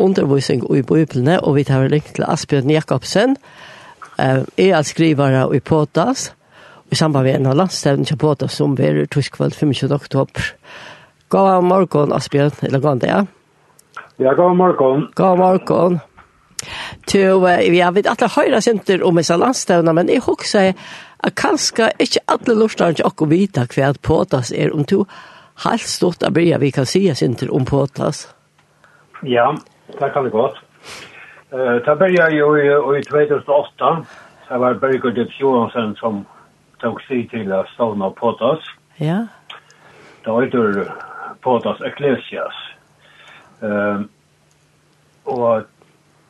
undervisning i Bibelen, og vi tar link til Asbjørn Jakobsen, eh, er at skrivere i Potas, i samband med en av landstevnen til Potas, som er toskvall 25. oktober. God morgen, Asbjørn, eller god dag. Ja, god morgen. God morgen. Til, eh, jeg vet at jeg høyre senter om disse landstevnene, men jeg husker at kanskje ikke alle lortene ikke akkurat vite hva Potas er, om to helt stort av bryr vi kan si senter om Potas. Ja, det kan det godt. Uh, det begynte jo i, i 2008. Det var Bergur Dips Johansen som tok tog til å att ståna Potas. Ja. Det var inte Potas Ecclesias. Uh, og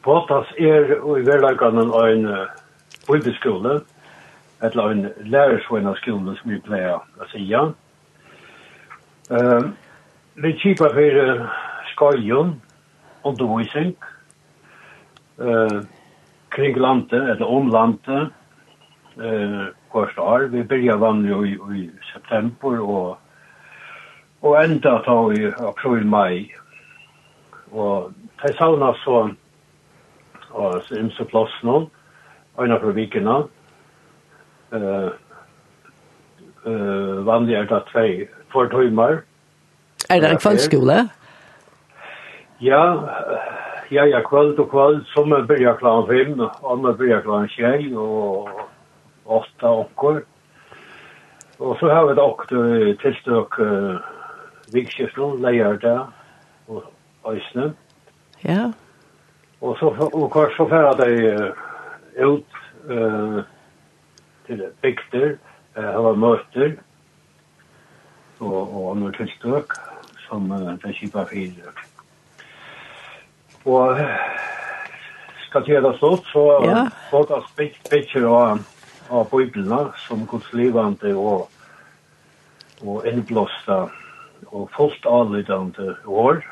Potas er i verlagene en uh, bibelskole, eller en lærersvennaskole som vi pleier å si. Ja. Uh, vi kjipa for uh, skolen, undervisning eh, kring landet, eller om landet, eh, hvert år. Vi begynner vanlig i, i september, og, og enda ta i april-mai. Og de savna så, og så imse plass nå, øyne for vikene. Eh, eh, vanlig er det tvei, for tøymer. Er det en kvanskole? Ja. Ja, ja, ja, kvöld og kvöld. som er byrja klockan fem, og andra byrja klockan tjei, og åtta åker. Og så har vi dock tilstøk uh, vikskiften, lejärda og øysene. Ja. Og så, og kvar så færa de uh, ut uh, til bygder, uh, hava møter, og, og andre tilstøk, som uh, det kipar fyrt og skal til det stort, så ja. folk har spikt bikker av, av bøyblene som Guds godslivende og, og innblåsta og fullt avlydende år.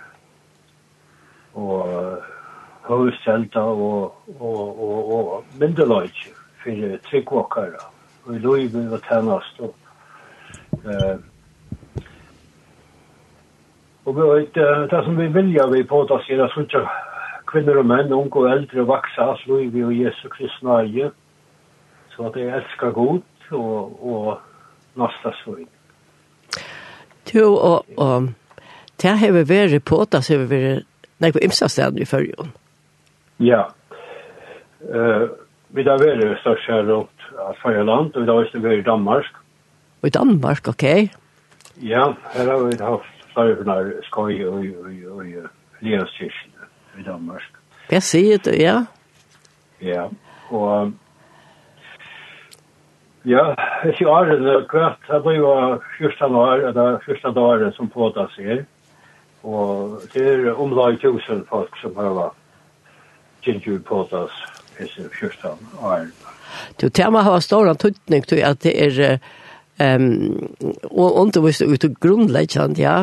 Og høyselta og, og, og, og myndeløyt for tryggvåkere. Og i løyve og tennast og eh, Og vi vet, det som vi vilja vi på att se det så kvinner og menn, unge og eldre, och vaxa, så är vi og Jesu Kristi nøye, Så att jag älskar god og och nästa svårighet. Jo, og, og det har vi vært på, det har vi vært nei, på Imsasteden i førjen. Ja. Uh, vi har vært størst her rundt av Asfajerland, og vi har vært i Danmark. Og i Danmark, ok. Ja, her har vi haft farvernar skoj och Leoskirchen i Danmark. Jeg sier det, ja. Ja, og Ja, jeg sier Arjen kvart, det blir jo første år, eller første år som påta seg. Og det er omlag tusen folk som har vært kjentjur påta seg disse første år. Du, tema har stor antutning til at det er um, undervist ut og grunnleggende, ja.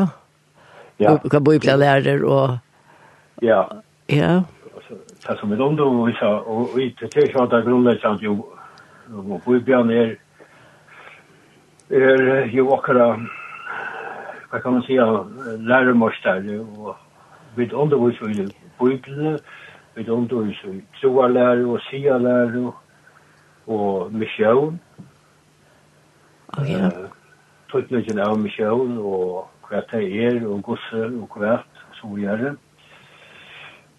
Ja. Och kan bo i lärare och Ja. Ja. Så som med ungdom och så och inte till så där grundläggande ju och bo blir ner är ju åkara vad kan man säga lärarmorstare och vid undervisning i Bibeln vid undervisning i troarlära och sialära och mission. Ja. Tutnögen av mission och hva det er, og gosse, og hva og vi gjør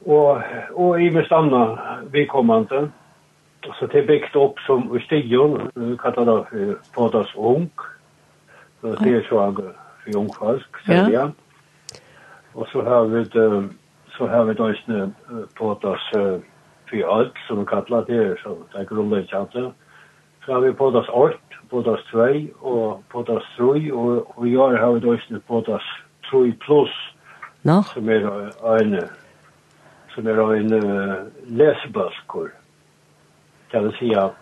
Og, og i mest anna vidkommende, så det er bygd opp som i stigen, kallet det for Fadas Ung, så det er så han for Jungfalsk, sier ja. Og så har vi det, så har vi det også Fadas for alt, som vi kallet det, så det er grunnleggjende, så har vi Podas 8, Podas 2 og Podas 3, og, og i år har vi døysene Podas 3 plus, no. som er en, som er en uh, lesebøsker. Kan vi si at,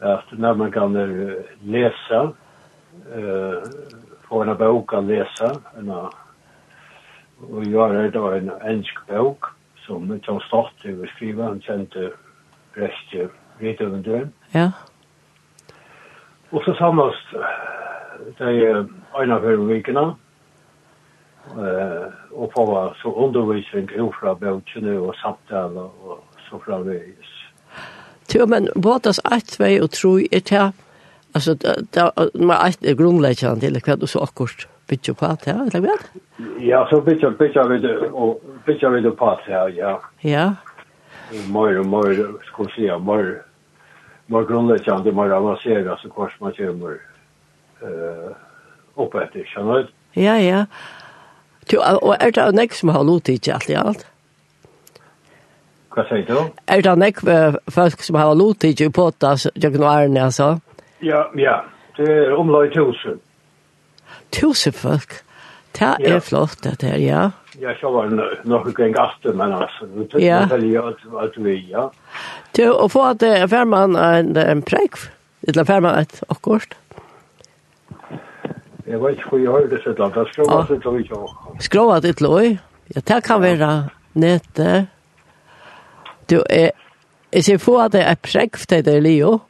at når man kan uh, lese, uh, få en bok å lese, en, og gjør det da en ensk bok, som John Stott skriver, han kjente rest til Ja. Og så samlas de av for vikene, og på var så undervisning fra bøkene og samtale og så framvegis. Jo, men båtas ett, två og tre er til, altså, det er ett er grunnleggende til hva du så akkurat bytja på at her, eller vet? Ja, så bytja, bytja vi det, og bytja vi det på at her, ja. Ja. Møyre, møyre, skal vi si, mer, mer grunnleggjande, mer avancerad så kors man kommer eh, opp etter, skjønner du? Ja, ja. Du, og er det nek som har lot ikke alt i alt? Hva sier du? Er det nek folk som har lot ikke på det, Jørgen og Arne, altså? Ja, ja. Det er omlag tusen. Tusen folk? Det er ja. flott, det er, ja jag kör nog en gast men alltså det är väl att vi ja. Du och få att färman en en präk. Det la färman ett och kost. Jag vet inte hur jag hörde så där. Det ska vara så tror jag. Skrova det loj. Jag tar kan vara nätte. Du är Jeg ser få at det är präck för dig, Leo.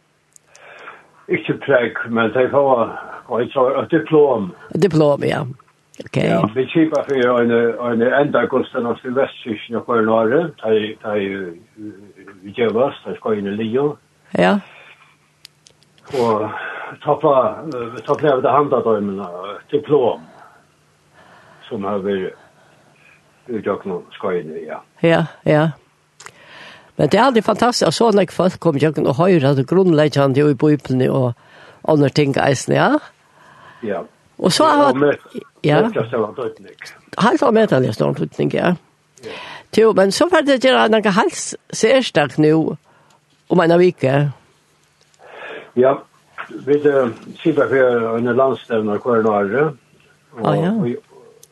Ikke präck, men det var ett diplom. Diplom, ja. Okay. Ja, vi kipar för en en enda kosten av Sylvestkirchen og för norr, da vi gör oss, där ska in i Lio. Ja. Og Och tappa tappa över det handa då diplom som har vi utjakt någon inn i, ja. Ja, ja. Men det är aldrig fantastiskt så när folk kommer jag och höra det grundläggande i Bibeln og andre ting eisen, ja. Ja. Og så har vi... Ja. Halt av metal, jeg står om ja. Jo, men så var det gjerne noen hals særstak nå, om en av vike. Ja, vi sitter for en landstevne hver nare, og,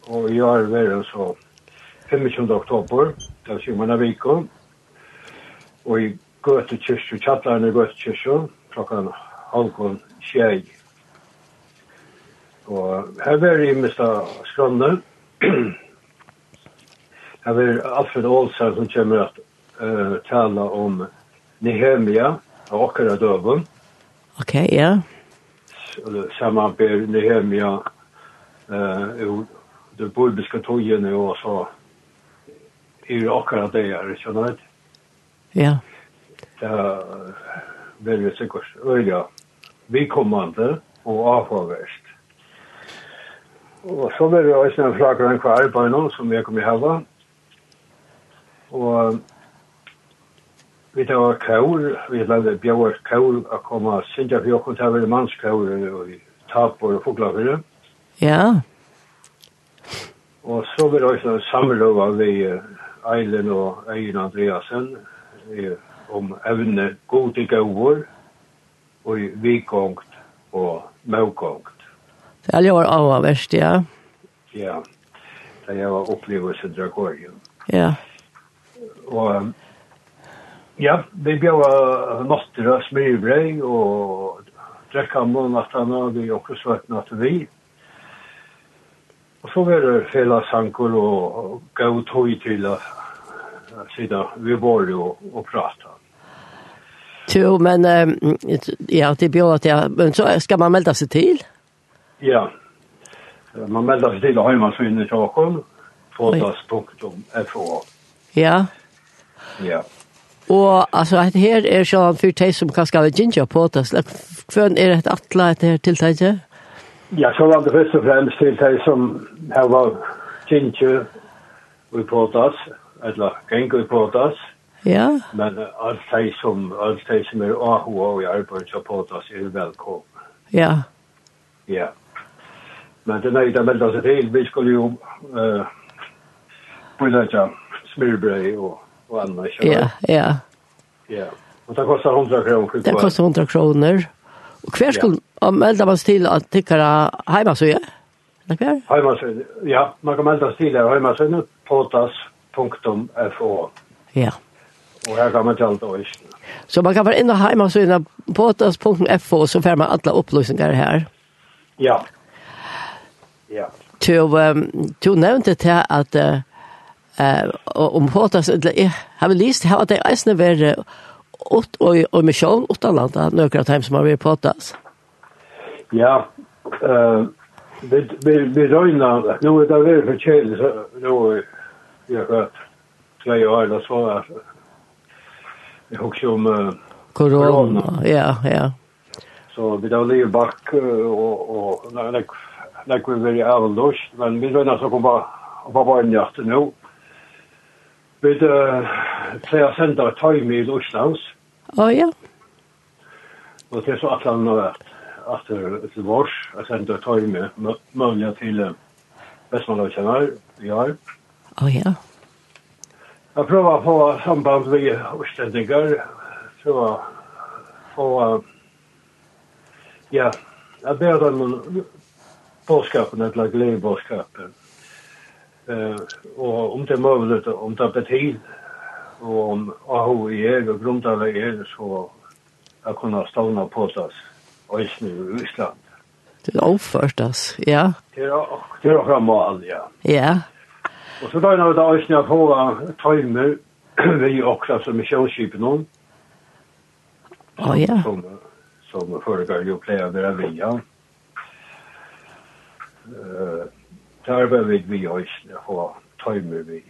og jeg har vært så 25. oktober, det er Simon Aviko, og i Gøte Kyrkjø, Kjattlarne Gøte Kyrkjø, klokken halvkon tjej Og her var jeg mest av skrønne. her var Alfred Olsen som kommer at uh, tala om Nehemia og okkara døven. Ok, ja. Samme ber Nehemia uh, det bulbiska togene og så i akkurat det er, skjønner du? Ja. Det er veldig sikkert øyne. Vi kommer og avhåverst. Og så var det også en flakker en kvar på noen som jeg kom i hava. Og vi tar kaur, vi lagde bjauar kaur a koma og synda for jokken til å være mannskaur og tapor og foglafyrir. Ja. Og så var det også en samlova vi Eilen og Eilen Andreasen om evne gode gaur og vikongt og maukongt. Det Ja, det var avverst, ja. Ja, da jeg var opplevelse Dragorium. Ja. Og ja, vi bjør notter av smyrbrei og drekka månattene og vi også svøtt natt vi. Og så var det fela sankor og gav tog til å sida vi var og, og prata. Jo, men ja, det bjør at jeg, men så skal man melde seg til? Ja. Ja. Man melder seg til hemmasynen i Stockholm, fotas.fo. Ja. Ja. Og altså, at her er sånn for de som kan skal ginger på det, hvordan er et atla et her tiltaket? Ja, så var det først og fremst til de som her var gynja i potas, eller geng i potas. Ja. Men alt de som, alt de som er AHO og i arbeid på potas er velkommen. Ja. Ja. Men det nøyde melda seg til, Vi skulle jo ju eh, pålägga og, og annet, ikke? Ja, ja. Ja. og det kostar 100 kroner. Det kostar 100 kroner. Og hver skulle ja. melda man sig till att tycka hemma så ja. Eller kvar? ja. Man kan melda sig til her så potas.fo. Ja. Og her kan man til tjanta och Så man kan vara inne hemma så inne på potas.fo så får man alla upplysningar här. Ja. Ja. Du nevnte til at uh, uh, om Håtas, jeg har vel lyst til at det eisene være åt og og misjon, åt annet, av dem som har vært Håtas. Ja, vi vi vi røyna, nu er det veldig så nu er har tre år, eller så er jeg husker om uh, korona. Ja, ja. Så vi da lever bak, og, og, og, när vi veri avlås, men vi røyna så kom på barn barnjakt nu. Vi pleier å sende tøyme i Lorslands. Å ja. Och det är så att han har vært etter til vårs, jeg sendte tøyme mulig til Vestmannløkjennar i år. Å ja. Jag prøver på samband med Østlendinger, så å få, ja, jag ber dem bådskapen, eller glädjebådskapen. Eh, och om det är möjligt, om det är tid, och om AHO är och grundare är så att kunna stanna på oss och i Ryssland. Det är ofört, alltså. Ja. Det är, det är framål, ja. Ja. Och så då när det är snart på timer vi också som är showship någon. Ja, ja. Som som förr går ju play över via tarver vi vi òsne og tøymer vi.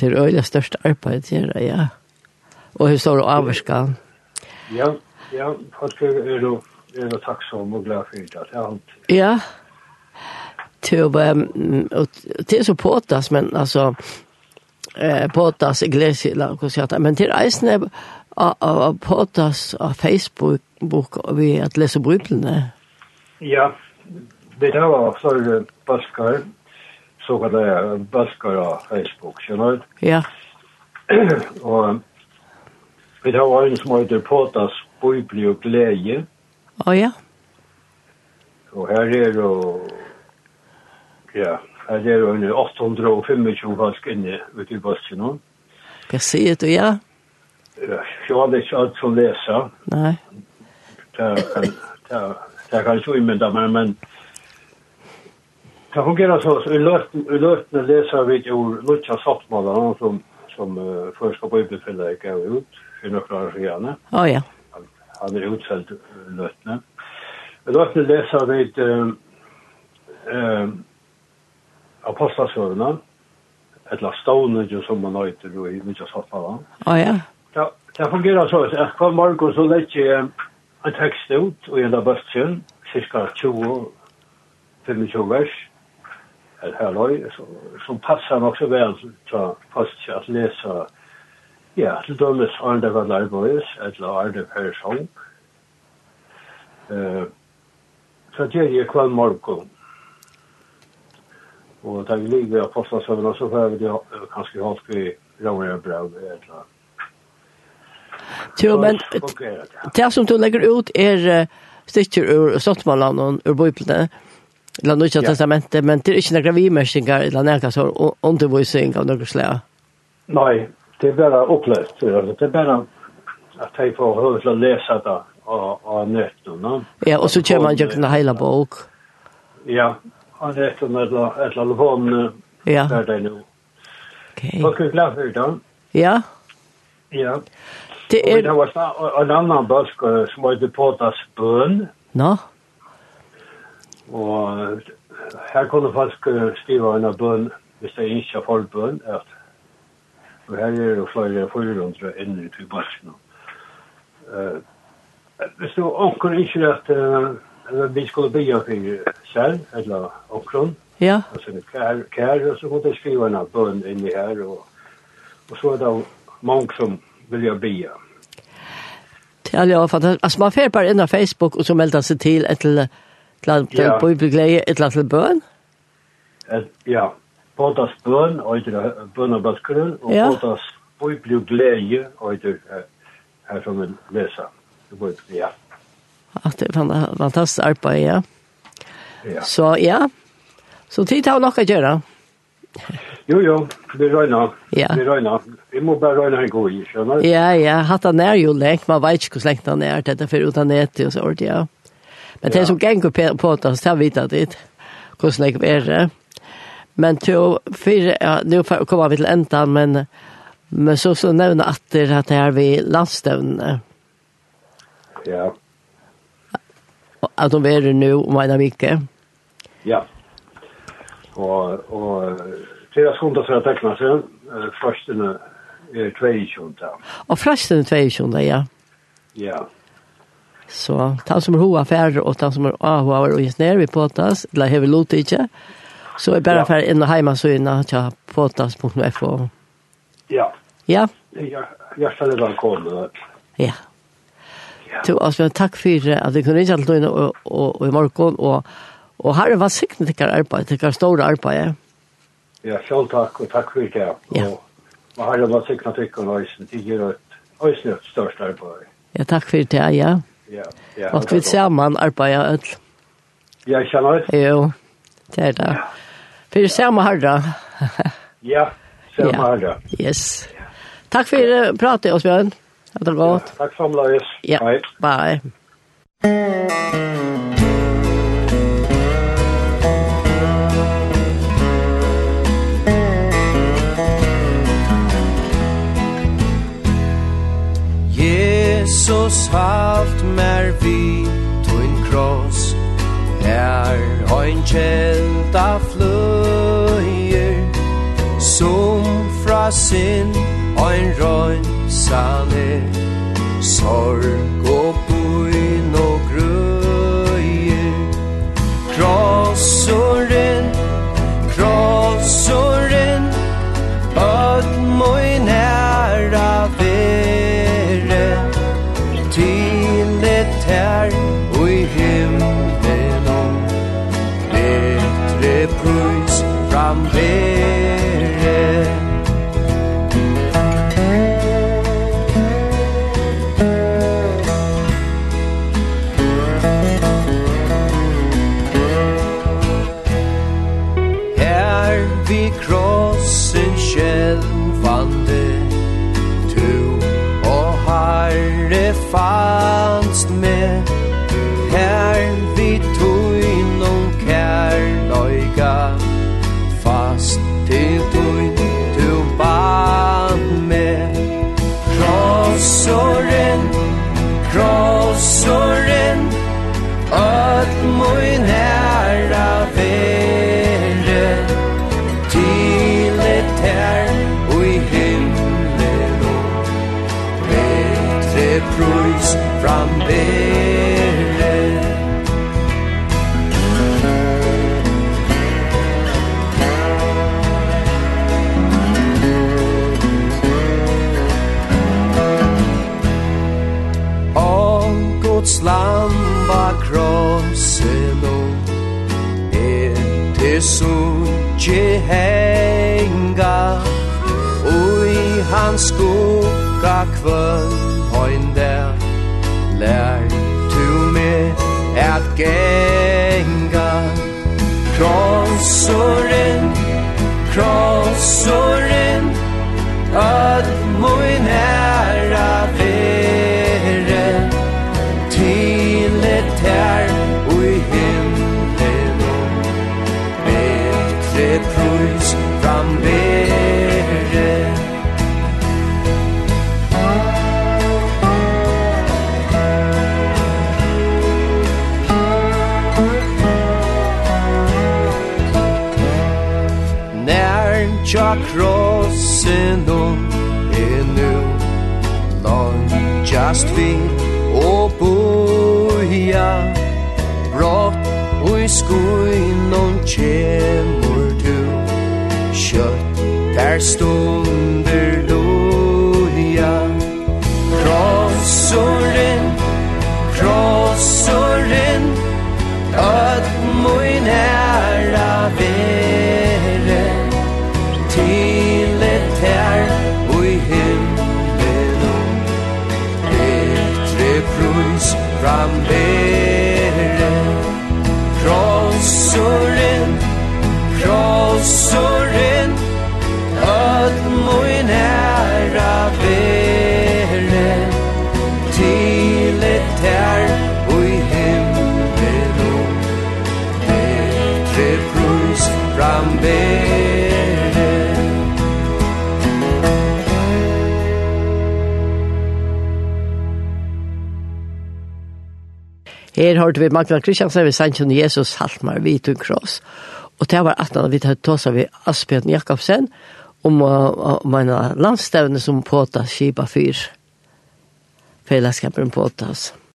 Det er øyla størst arbeid til ja. Og hur står du avvarskan? Ja, ja, folk er jo er jo takksom og glad for det, ja. Ja, til det er så påtas, men altså, eh, påtas iglesia, la oss si men eisne eisene påtas av Facebook vi at lese bryblene. Ja det kan vara för baskar så kan det baskar av Facebook, känner du? Ja. och vi har en som heter Potas Bibli och Glädje. Ja, ja. Och här är då, ja, här är då en 825 falsk inne ute i basken. Jag ser det, ja. Jag har inte allt som läsa. Nej. Det kan jag inte invända men... men Det fungerar så i löften i löften läser vi ju Lucia Sottmala som som uh, första bibelfälla gav ut för några år sedan. Ja ja. Han är utsåld löften. I löften läser vi eh apostlasövna eller stone som man heter i Lucia Sottmala. Ja ja. Det, det fungerar så att kvar morgon så lägger jag en text ut och en av bösschen cirka 20 25 vers eller her løy, som passar så vel til fast att lese, ja til dømes Arne Van var eller Arne det här sång så det är ju kvar morgon och där vi ligger på fasta så får behöver det kanske ha skri råare bröd eller Jo, men det som du lägger ut är stycken ur Stottmanland och ur Bibeln eller noe ja. testamentet, men det er ikke noen vimersinger eller noen så undervisning av noen slag. Nei, det er bare opplevd. Det er bare at jeg får høre til å lese det av nøtten. No? Ja, og så kommer man jo ikke noen hele bok. Ja, av nøtten eller et eller annet ja. der det er nå. Okay. Takk er glad for det. Ja. Ja. Det er... Og det var en annan bøsk som heter Potas Bøn. Nå? No? Og her kunne folk skrive en bøn, hvis det ikke har bøn, at og her er det flere 400 inne i barsene. Uh, hvis du anker ikke at uh, vi skulle bygge for selv, eller ankeren, ja. altså kær, kær, så kunne de skrive en bøn inni her, og, og så er det mange som vilja bygge. Ja, ja, fantastisk. Altså, man får bare inn av Facebook, og så melder seg til et eller annet Til å bo i begleie et eller annet bøn? Ja, bådas bøn, og etter bøn og basgrunn, og ja. bådas bo i begleie, og etter her som vi leser. Ja. At det er fantastisk arbeid, ja. Ja. Så ja, så tid har nok å gjøre. Jo, jo, vi røyner. Ja. Vi røyner. Vi må bare røyne en god i, skjønner du? Ja, ja, hatt han er jo lengt, man vet ikke hvor lengt han er, dette for uten etter og så ordentlig, ja. Men det som gäng på på så har vi det. Hur nek är det. Men till för ja, nu kommer vi till ändan men men så så nämna att det att vi landstövn. Ja. Att de är nu om en vecka. Ja. Och och flera sekunder för att teckna sig. Först är 22. Och först är 22, ja. Ja. Så han som er hoa færre og han som er hoa og just nere vi påtas, eller hever lot ikke, så er bare færre inn og heima så inn og tja påtas.fo. Ja. Ja. Ja, jeg hjertelig velkommen. Ja. Ja. Så Asbjørn, takk for at du kunne ikke alt inn og, og, i morgen, og, og her var sikkert hver arbeid, til hver store arbeid. Ja, selv takk, og takk for det. Ja. Og her var sikkert ikke noe, det gjør et, et størst arbeid. Ja, takk for det, ja. Ja. Ja. Ja. Och vi samman arbetar öll. Ja, jag känner det. Jo. Det är det. För det samma harda. Ja, ser samma harda. Yes. Tack för att prata oss Björn. Det var gott. Tack samla oss. Ja. Bye. Bye. Jesus halt mer vi Tuin kross. Er ein kjelda fløyer Som fra sin Ein røyn saner Sorg og cross Guds lam var krossen og er til suttje henga og i hans skugga kvöld høyn der lær tu meg at genga Krossoren, krossoren, krossoren fast vi og boja Brått og i skuinon kjemur du Kjøtt der stund her hørte vi Magna Kristiansen ved Sanchen Jesus Haltmar vi tog kross. Og det var at vi tatt tåsa av Asbjørn Jakobsen om uh, landstevne som påta Kiba 4. Fellesskapen påtas.